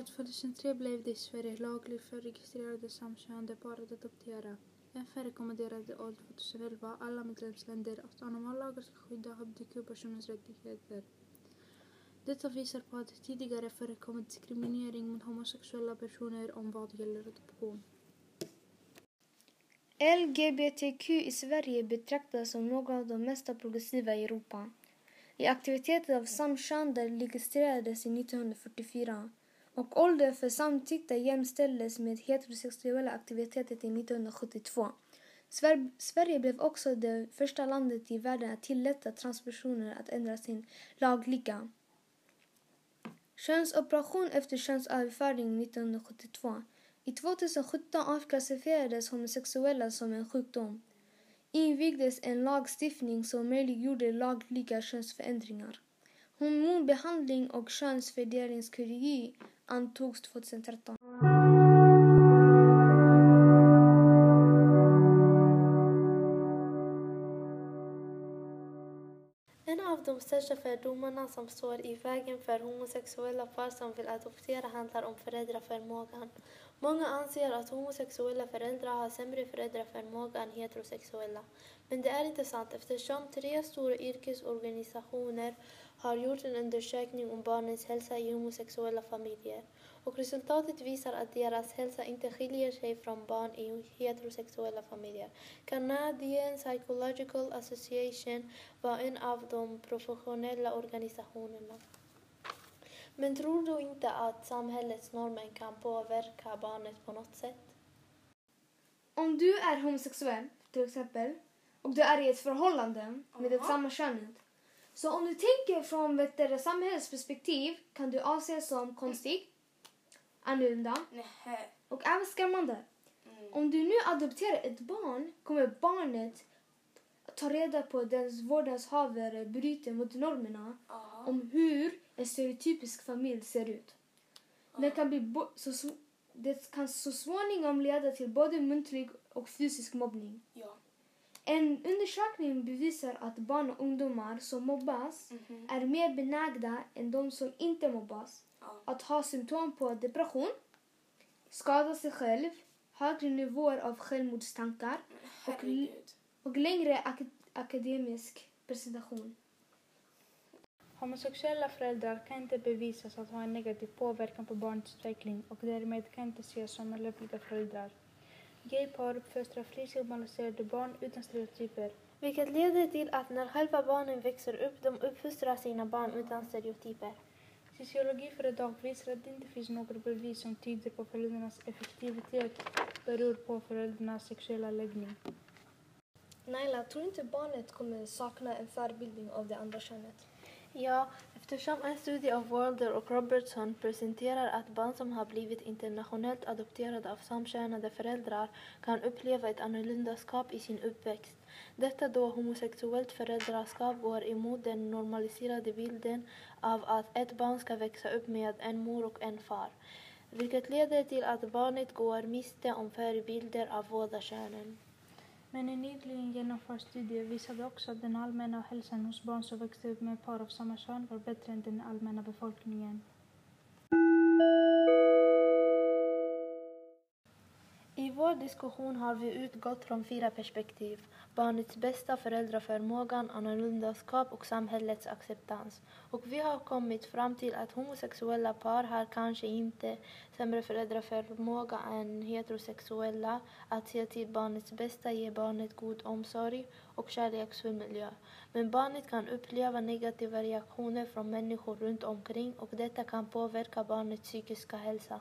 År 2003 blev det i Sverige lagligt för registrerade samkönade par att adoptera. FN rekommenderade år 2011 alla medlemsländer att anamma lagar ska skydda hbtq-personers rättigheter. Detta visar på att det tidigare förekommit diskriminering mot homosexuella personer om vad gäller adoption. LGBTQ i Sverige betraktas som några av de mest progressiva i Europa. I aktiviteten av samkönade registrerades i 1944 och åldern för samtyckta jämställdes med heterosexuella aktiviteter till 1972. Sverige blev också det första landet i världen att tillåta transpersoner att ändra sin lagliga könsoperation efter könsöverföring 1972. I 2017 avklassificerades homosexuella som en sjukdom. Invigdes en lagstiftning som möjliggjorde lagliga könsförändringar. Hormonbehandling och könsfördelningskirurgi antogs 2013. En av de största fördomarna som står i vägen för homosexuella par som vill adoptera handlar om föräldraförmågan. Många anser att homosexuella föräldrar har sämre föräldraförmåga än heterosexuella. Men det är inte sant eftersom tre stora yrkesorganisationer har gjort en undersökning om barnens hälsa i homosexuella familjer och resultatet visar att deras hälsa inte skiljer sig från barn i heterosexuella familjer. Canadian Psychological Association var en av de professionella organisationerna. Men tror du inte att samhällets normer kan påverka barnet på något sätt? Om du är homosexuell, till exempel, och du är i ett förhållande med det samma könet. Så om du tänker från vet du, samhällets perspektiv kan du anses som konstig, annorlunda och även skrämmande. Om du nu adopterar ett barn kommer barnet ta reda på att dens vårdnadshavare bryter mot normerna om hur en stereotypisk familj ser ut. Det kan, bli så, det kan så småningom leda till både muntlig och fysisk mobbning. Ja. En undersökning bevisar att barn och ungdomar som mobbas Mhm. är mer benägna än de som inte mobbas Ja. att ha symptom på depression, skada sig själv, högre nivåer av självmordstankar Herregud. och längre ak- akademisk presentation. Homosexuella föräldrar kan inte bevisas att ha en negativ påverkan på barnets utveckling och därmed kan inte ses som lämpliga föräldrar. Gaypar uppfostrar frisomaliserade barn utan stereotyper. Vilket leder till att när själva barnen växer upp, de uppfostrar sina barn utan stereotyper. Sociologiföredrag visar att det inte finns några bevis som tyder på föräldrarnas effektivitet beror på föräldrarnas sexuella läggning. Naila, tror inte barnet kommer sakna en förbildning av det andra könet? Ja, eftersom en studie av Walder och Robertson presenterar att barn som har blivit internationellt adopterade av samkönade föräldrar kan uppleva ett annorlundaskap i sin uppväxt. Detta då homosexuellt föräldraskap går emot den normaliserade bilden av att ett barn ska växa upp med en mor och en far. Vilket leder till att barnet går miste om förebilder av båda könen. Men en nyligen genomförd studie visade också att den allmänna hälsan hos barn som växte upp med par av samma kön var bättre än den allmänna befolkningen. Diskussion har vi utgått från fyra perspektiv. Barnets bästa, föräldraförmågan, annorlundaskap och samhällets acceptans. Och vi har kommit fram till att homosexuella par har kanske inte sämre föräldraförmåga än heterosexuella att se till barnets bästa, ge barnet god omsorg och kärleksfull miljö. Men barnet kan uppleva negativa reaktioner från människor runt omkring och detta kan påverka barnets psykiska hälsa.